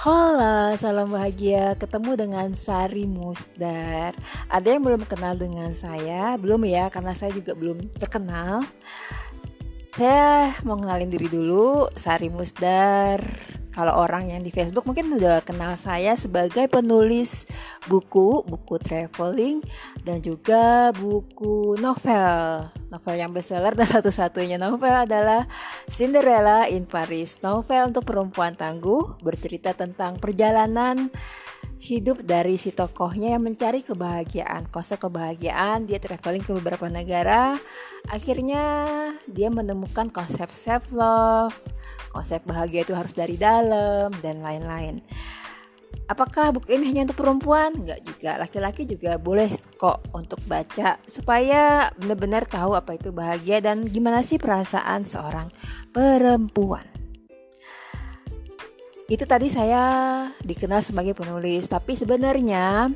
Halo, salam bahagia. Ketemu dengan Sari Musdar. Ada yang belum kenal dengan saya? Belum ya, karena saya juga belum terkenal. Saya mau kenalin diri dulu, Sari Musdar. Kalau orang yang di Facebook mungkin udah kenal saya sebagai penulis buku, buku traveling dan juga buku novel. Novel yang bestseller dan satu-satunya novel adalah Cinderella in Paris. Novel untuk perempuan tangguh bercerita tentang perjalanan hidup dari si tokohnya yang mencari kebahagiaan konsep kebahagiaan. Dia traveling ke beberapa negara. Akhirnya dia menemukan konsep self love konsep bahagia itu harus dari dalam dan lain-lain. Apakah buku ini hanya untuk perempuan? Enggak juga. Laki-laki juga boleh kok untuk baca supaya benar-benar tahu apa itu bahagia dan gimana sih perasaan seorang perempuan itu tadi saya dikenal sebagai penulis, tapi sebenarnya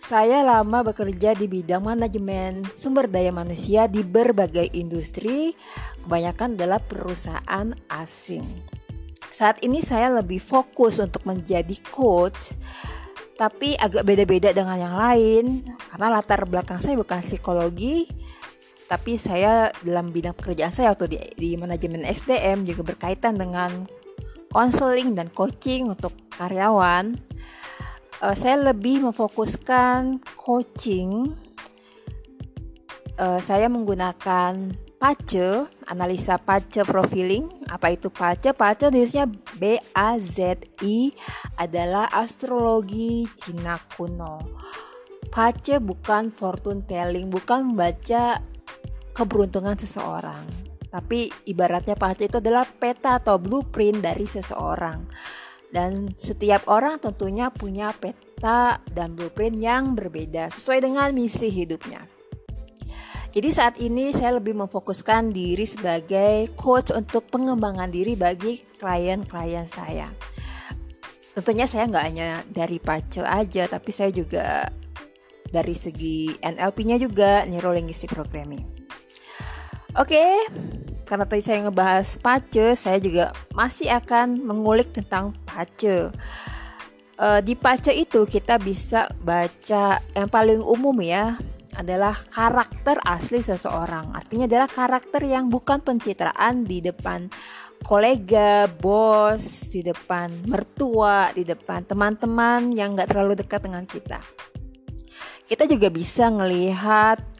saya lama bekerja di bidang manajemen sumber daya manusia di berbagai industri, kebanyakan adalah perusahaan asing. Saat ini saya lebih fokus untuk menjadi coach, tapi agak beda-beda dengan yang lain karena latar belakang saya bukan psikologi, tapi saya dalam bidang pekerjaan saya waktu di, di manajemen SDM juga berkaitan dengan konseling dan coaching untuk karyawan, uh, saya lebih memfokuskan coaching. Uh, saya menggunakan PACE, analisa PACE profiling. Apa itu PACE? PACE tulisnya B A Z I adalah astrologi Cina kuno. PACE bukan fortune telling, bukan membaca keberuntungan seseorang tapi ibaratnya pace itu adalah peta atau blueprint dari seseorang. Dan setiap orang tentunya punya peta dan blueprint yang berbeda sesuai dengan misi hidupnya. Jadi saat ini saya lebih memfokuskan diri sebagai coach untuk pengembangan diri bagi klien-klien saya. Tentunya saya nggak hanya dari pace aja, tapi saya juga dari segi NLP-nya juga Neuro Linguistic Programming. Oke, okay, karena tadi saya ngebahas pace, saya juga masih akan mengulik tentang pace. Uh, di pace itu kita bisa baca yang paling umum ya adalah karakter asli seseorang. Artinya adalah karakter yang bukan pencitraan di depan kolega, bos, di depan mertua, di depan teman-teman yang gak terlalu dekat dengan kita. Kita juga bisa ngelihat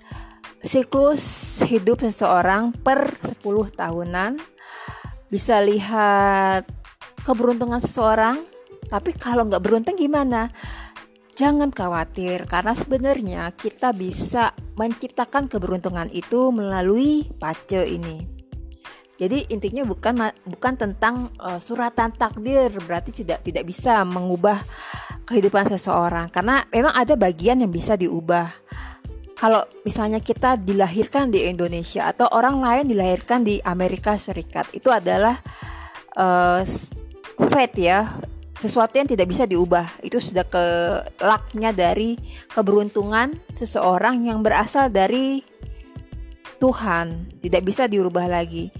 siklus hidup seseorang per 10 tahunan. Bisa lihat keberuntungan seseorang tapi kalau nggak beruntung gimana? Jangan khawatir karena sebenarnya kita bisa menciptakan keberuntungan itu melalui pace ini. Jadi intinya bukan bukan tentang uh, suratan takdir berarti tidak tidak bisa mengubah kehidupan seseorang. Karena memang ada bagian yang bisa diubah kalau misalnya kita dilahirkan di Indonesia atau orang lain dilahirkan di Amerika Serikat itu adalah uh, fate ya. Sesuatu yang tidak bisa diubah. Itu sudah ke laknya dari keberuntungan seseorang yang berasal dari Tuhan. Tidak bisa diubah lagi.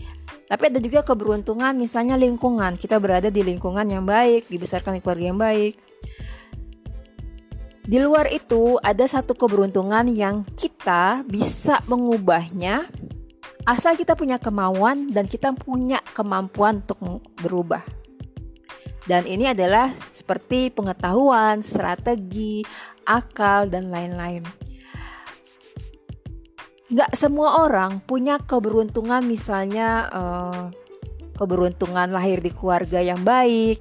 Tapi ada juga keberuntungan misalnya lingkungan. Kita berada di lingkungan yang baik dibesarkan di keluarga yang baik di luar itu ada satu keberuntungan yang kita bisa mengubahnya asal kita punya kemauan dan kita punya kemampuan untuk berubah. Dan ini adalah seperti pengetahuan, strategi, akal, dan lain-lain. Gak semua orang punya keberuntungan misalnya uh, keberuntungan lahir di keluarga yang baik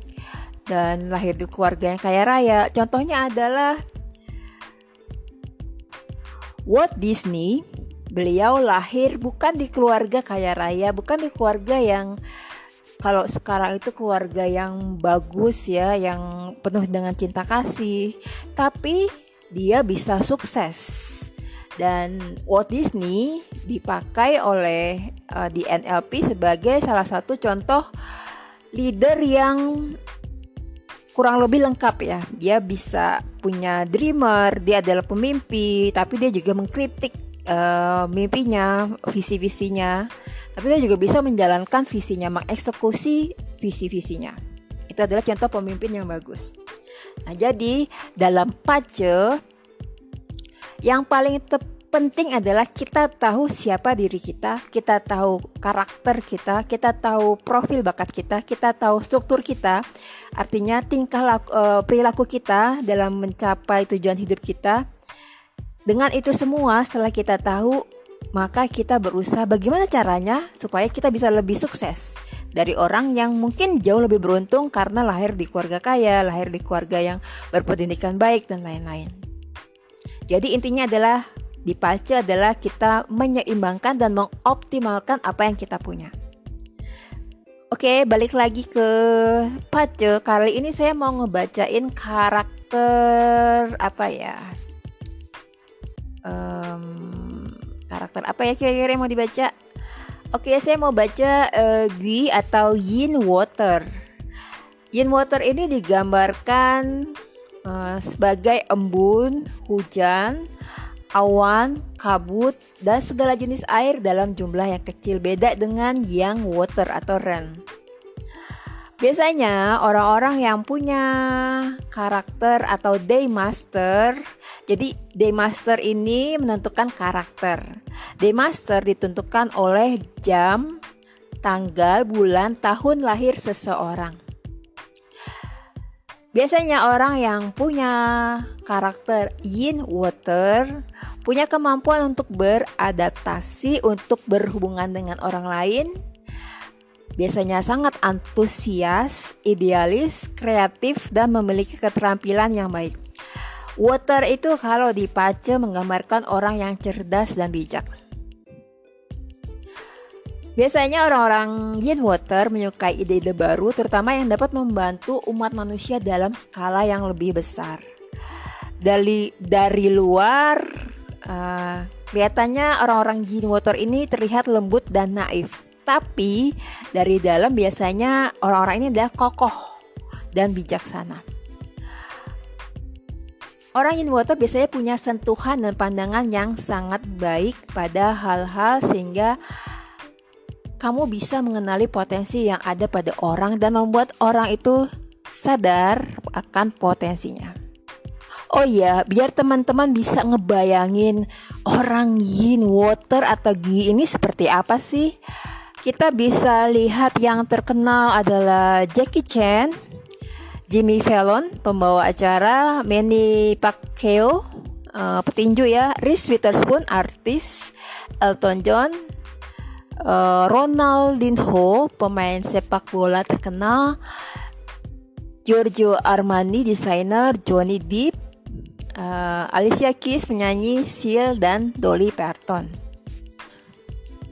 dan lahir di keluarga yang kaya raya. Contohnya adalah Walt Disney, beliau lahir bukan di keluarga kaya raya, bukan di keluarga yang kalau sekarang itu keluarga yang bagus ya, yang penuh dengan cinta kasih, tapi dia bisa sukses. Dan Walt Disney dipakai oleh uh, di NLP sebagai salah satu contoh leader yang kurang lebih lengkap ya. Dia bisa punya dreamer, dia adalah pemimpi, tapi dia juga mengkritik uh, mimpinya, visi-visinya. Tapi dia juga bisa menjalankan visinya, mengeksekusi visi-visinya. Itu adalah contoh pemimpin yang bagus. Nah, jadi dalam pace yang paling penting adalah kita tahu siapa diri kita, kita tahu karakter kita, kita tahu profil bakat kita, kita tahu struktur kita. Artinya tingkah laku, uh, perilaku kita dalam mencapai tujuan hidup kita. Dengan itu semua setelah kita tahu, maka kita berusaha bagaimana caranya supaya kita bisa lebih sukses dari orang yang mungkin jauh lebih beruntung karena lahir di keluarga kaya, lahir di keluarga yang berpendidikan baik dan lain-lain. Jadi intinya adalah di Pace adalah kita menyeimbangkan dan mengoptimalkan apa yang kita punya. Oke, balik lagi ke Pace. Kali ini saya mau ngebacain karakter apa ya? Um, karakter apa ya kira-kira yang mau dibaca? Oke, saya mau baca uh, Gui atau Yin Water. Yin Water ini digambarkan uh, sebagai embun, hujan, awan, kabut, dan segala jenis air dalam jumlah yang kecil beda dengan yang water atau rain. Biasanya orang-orang yang punya karakter atau day master, jadi day master ini menentukan karakter. Day master ditentukan oleh jam, tanggal, bulan, tahun lahir seseorang. Biasanya orang yang punya karakter yin water punya kemampuan untuk beradaptasi, untuk berhubungan dengan orang lain. Biasanya sangat antusias, idealis, kreatif, dan memiliki keterampilan yang baik. Water itu kalau dipace menggambarkan orang yang cerdas dan bijak. Biasanya orang-orang yin water menyukai ide-ide baru terutama yang dapat membantu umat manusia dalam skala yang lebih besar. Dari dari luar uh, kelihatannya orang-orang yin water ini terlihat lembut dan naif. Tapi dari dalam biasanya orang-orang ini adalah kokoh dan bijaksana. Orang yin water biasanya punya sentuhan dan pandangan yang sangat baik pada hal-hal sehingga kamu bisa mengenali potensi yang ada pada orang dan membuat orang itu sadar akan potensinya. Oh iya, biar teman-teman bisa ngebayangin orang yin water atau gi ini seperti apa sih? Kita bisa lihat yang terkenal adalah Jackie Chan, Jimmy Fallon, pembawa acara, Manny Pacquiao, uh, petinju ya, Reese Witherspoon, artis, Elton John, uh, Ronaldinho, pemain sepak bola terkenal, Giorgio Armani, desainer, Johnny Depp, uh, Alicia Keys, penyanyi, Seal, dan Dolly Parton.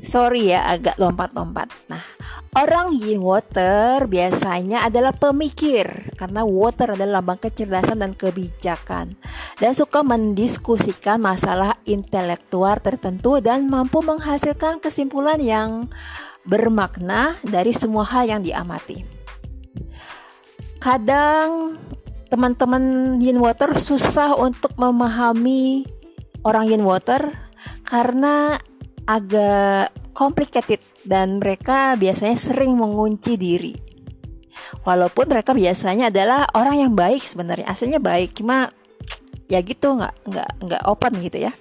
Sorry ya agak lompat-lompat. Nah, orang yin water biasanya adalah pemikir karena water adalah lambang kecerdasan dan kebijakan dan suka mendiskusikan masalah intelektual tertentu dan mampu menghasilkan kesimpulan yang bermakna dari semua hal yang diamati. Kadang teman-teman yin water susah untuk memahami orang yin water karena agak complicated dan mereka biasanya sering mengunci diri. Walaupun mereka biasanya adalah orang yang baik sebenarnya, aslinya baik, cuma ya gitu nggak nggak nggak open gitu ya.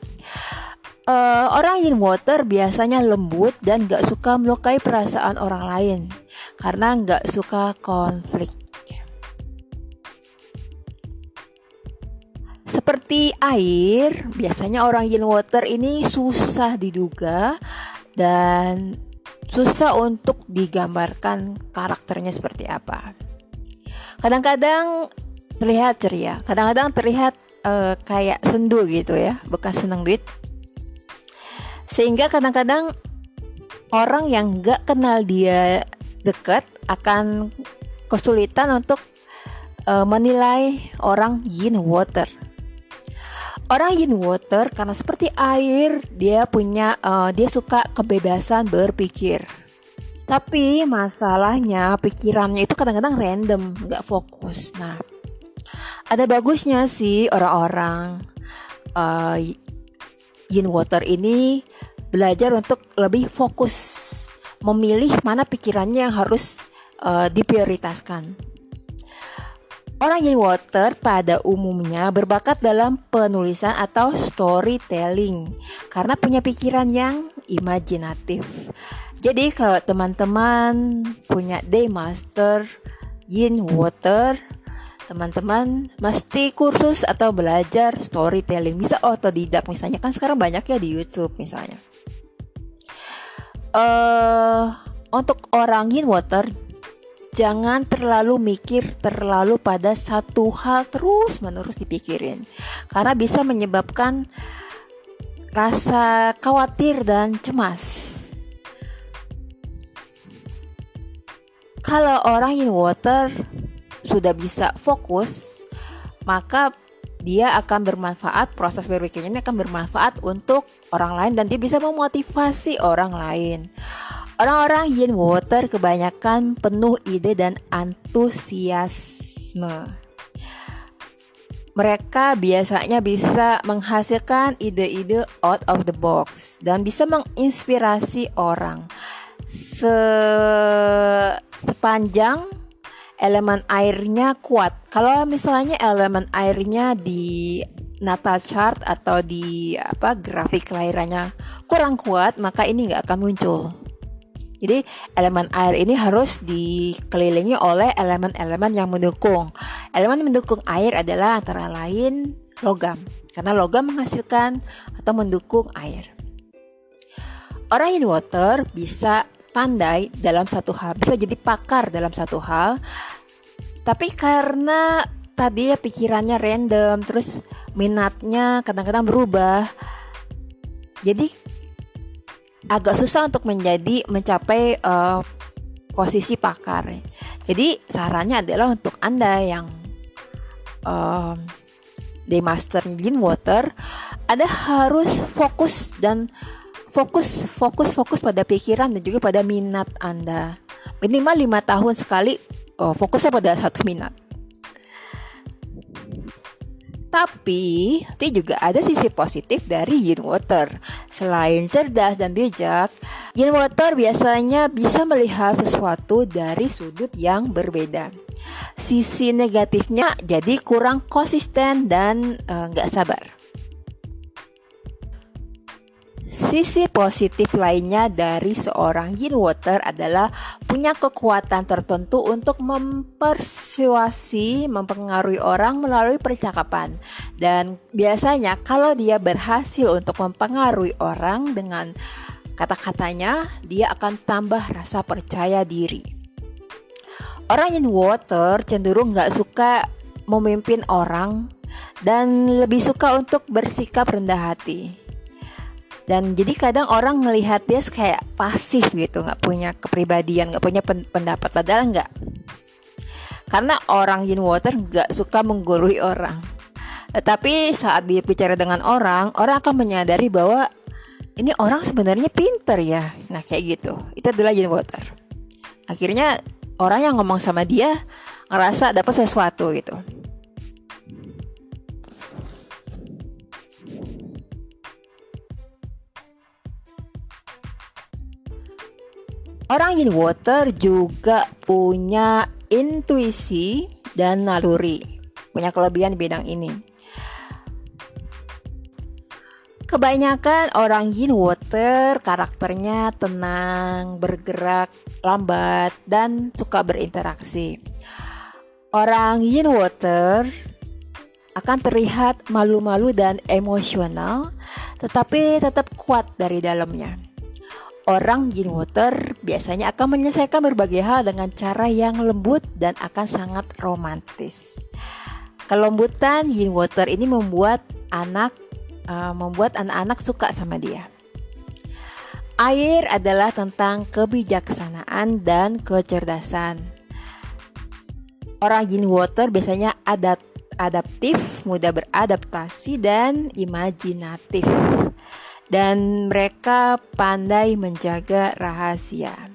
Uh, orang in water biasanya lembut dan nggak suka melukai perasaan orang lain karena nggak suka konflik. Seperti air, biasanya orang yin water ini susah diduga dan susah untuk digambarkan karakternya seperti apa. Kadang-kadang terlihat ceria, kadang-kadang terlihat uh, kayak sendu gitu ya, bekas seneng duit. Sehingga kadang-kadang orang yang gak kenal dia dekat akan kesulitan untuk uh, menilai orang yin water Orang yin water karena seperti air, dia punya uh, dia suka kebebasan berpikir. Tapi masalahnya pikirannya itu kadang-kadang random, nggak fokus. Nah, ada bagusnya sih orang-orang uh, yin water ini belajar untuk lebih fokus, memilih mana pikirannya yang harus uh, diprioritaskan. Orang yin water pada umumnya berbakat dalam penulisan atau storytelling karena punya pikiran yang imajinatif. Jadi kalau teman-teman punya day master yin water, teman-teman mesti kursus atau belajar storytelling bisa otodidak misalnya kan sekarang banyak ya di YouTube misalnya. Uh, untuk orang yin water jangan terlalu mikir terlalu pada satu hal terus menerus dipikirin karena bisa menyebabkan rasa khawatir dan cemas. Kalau orang in water sudah bisa fokus, maka dia akan bermanfaat, proses berpikirnya akan bermanfaat untuk orang lain dan dia bisa memotivasi orang lain. Orang-orang yin water kebanyakan penuh ide dan antusiasme. Mereka biasanya bisa menghasilkan ide-ide out of the box dan bisa menginspirasi orang. Se sepanjang elemen airnya kuat. Kalau misalnya elemen airnya di natal chart atau di apa grafik kelahirannya kurang kuat, maka ini nggak akan muncul. Jadi elemen air ini harus dikelilingi oleh elemen-elemen yang mendukung. Elemen yang mendukung air adalah antara lain logam, karena logam menghasilkan atau mendukung air. Orang in water bisa pandai dalam satu hal, bisa jadi pakar dalam satu hal, tapi karena tadi ya pikirannya random, terus minatnya kadang-kadang berubah, jadi agak susah untuk menjadi mencapai uh, posisi pakar. Jadi sarannya adalah untuk anda yang day master Yin Water, ada harus fokus dan fokus fokus fokus pada pikiran dan juga pada minat anda. Minimal lima tahun sekali uh, fokusnya pada satu minat. Tapi, tapi juga ada sisi positif dari yin water. Selain cerdas dan bijak, yin water biasanya bisa melihat sesuatu dari sudut yang berbeda. Sisi negatifnya jadi kurang konsisten dan eh, nggak uh, sabar. Sisi positif lainnya dari seorang yin water adalah punya kekuatan tertentu untuk mempersuasi, mempengaruhi orang melalui percakapan. Dan biasanya kalau dia berhasil untuk mempengaruhi orang dengan kata-katanya, dia akan tambah rasa percaya diri. Orang yin water cenderung nggak suka memimpin orang dan lebih suka untuk bersikap rendah hati dan jadi kadang orang melihat dia kayak pasif gitu nggak punya kepribadian nggak punya pendapat. Padahal nggak. Karena orang yin water nggak suka menggurui orang. Tetapi saat dia bicara dengan orang orang akan menyadari bahwa ini orang sebenarnya pinter ya. Nah kayak gitu. Itu adalah yin water. Akhirnya orang yang ngomong sama dia ngerasa dapat sesuatu gitu Orang in water juga punya intuisi dan naluri, punya kelebihan di bidang ini. Kebanyakan orang yin water karakternya tenang, bergerak lambat, dan suka berinteraksi. Orang yin water akan terlihat malu-malu dan emosional, tetapi tetap kuat dari dalamnya. Orang yin water biasanya akan menyelesaikan berbagai hal dengan cara yang lembut dan akan sangat romantis. Kelembutan yin water ini membuat anak uh, membuat anak-anak suka sama dia. Air adalah tentang kebijaksanaan dan kecerdasan. Orang yin water biasanya adapt adaptif, mudah beradaptasi dan imajinatif dan mereka pandai menjaga rahasia.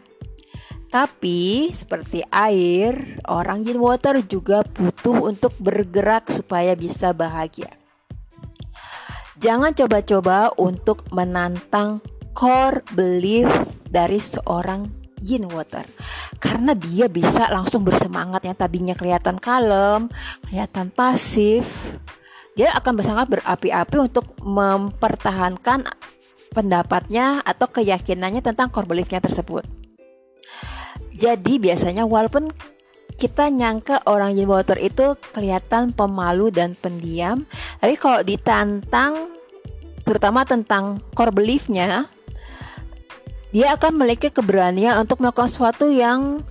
Tapi seperti air, orang yin water juga butuh untuk bergerak supaya bisa bahagia. Jangan coba-coba untuk menantang core belief dari seorang yin water karena dia bisa langsung bersemangat yang tadinya kelihatan kalem, kelihatan pasif. Dia akan sangat berapi-api untuk mempertahankan pendapatnya atau keyakinannya tentang core beliefnya tersebut. Jadi biasanya walaupun kita nyangka orang yin water itu kelihatan pemalu dan pendiam, tapi kalau ditantang terutama tentang core beliefnya dia akan memiliki keberanian untuk melakukan sesuatu yang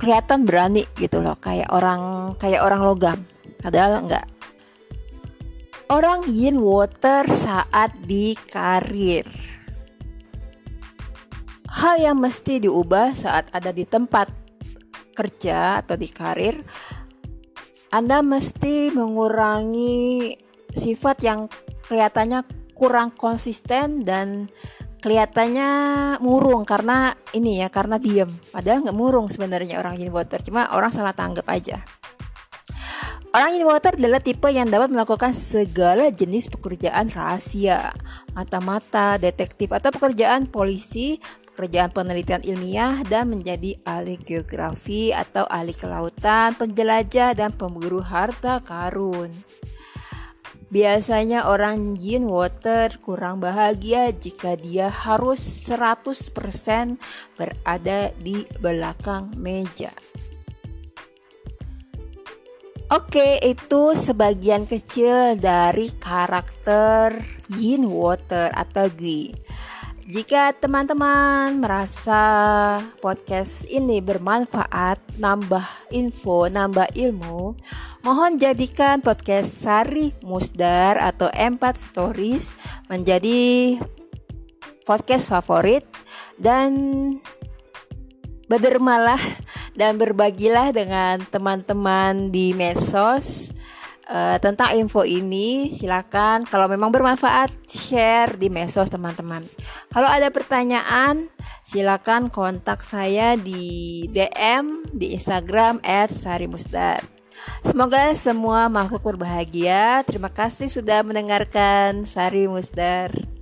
kelihatan berani gitu loh. Kayak orang kayak orang logam. Padahal enggak orang yin water saat di karir. Hal yang mesti diubah saat ada di tempat kerja atau di karir anda mesti mengurangi sifat yang kelihatannya kurang konsisten dan kelihatannya murung karena ini ya karena diem. Padahal nggak murung sebenarnya orang yin water cuma orang salah tanggap aja Orang water adalah tipe yang dapat melakukan segala jenis pekerjaan rahasia, mata-mata, detektif atau pekerjaan polisi, pekerjaan penelitian ilmiah dan menjadi ahli geografi atau ahli kelautan, penjelajah dan pemburu harta karun. Biasanya orang yin water kurang bahagia jika dia harus 100% berada di belakang meja. Oke, itu sebagian kecil dari karakter yin water atau Gui. Jika teman-teman merasa podcast ini bermanfaat, nambah info, nambah ilmu, mohon jadikan podcast Sari Musdar atau Empat Stories menjadi podcast favorit dan berdermalah dan berbagilah dengan teman-teman di medsos uh, tentang info ini silakan kalau memang bermanfaat share di medsos teman-teman. Kalau ada pertanyaan silakan kontak saya di DM di Instagram @sarimusdar. Semoga semua makhluk berbahagia. Terima kasih sudah mendengarkan Sari Musdar.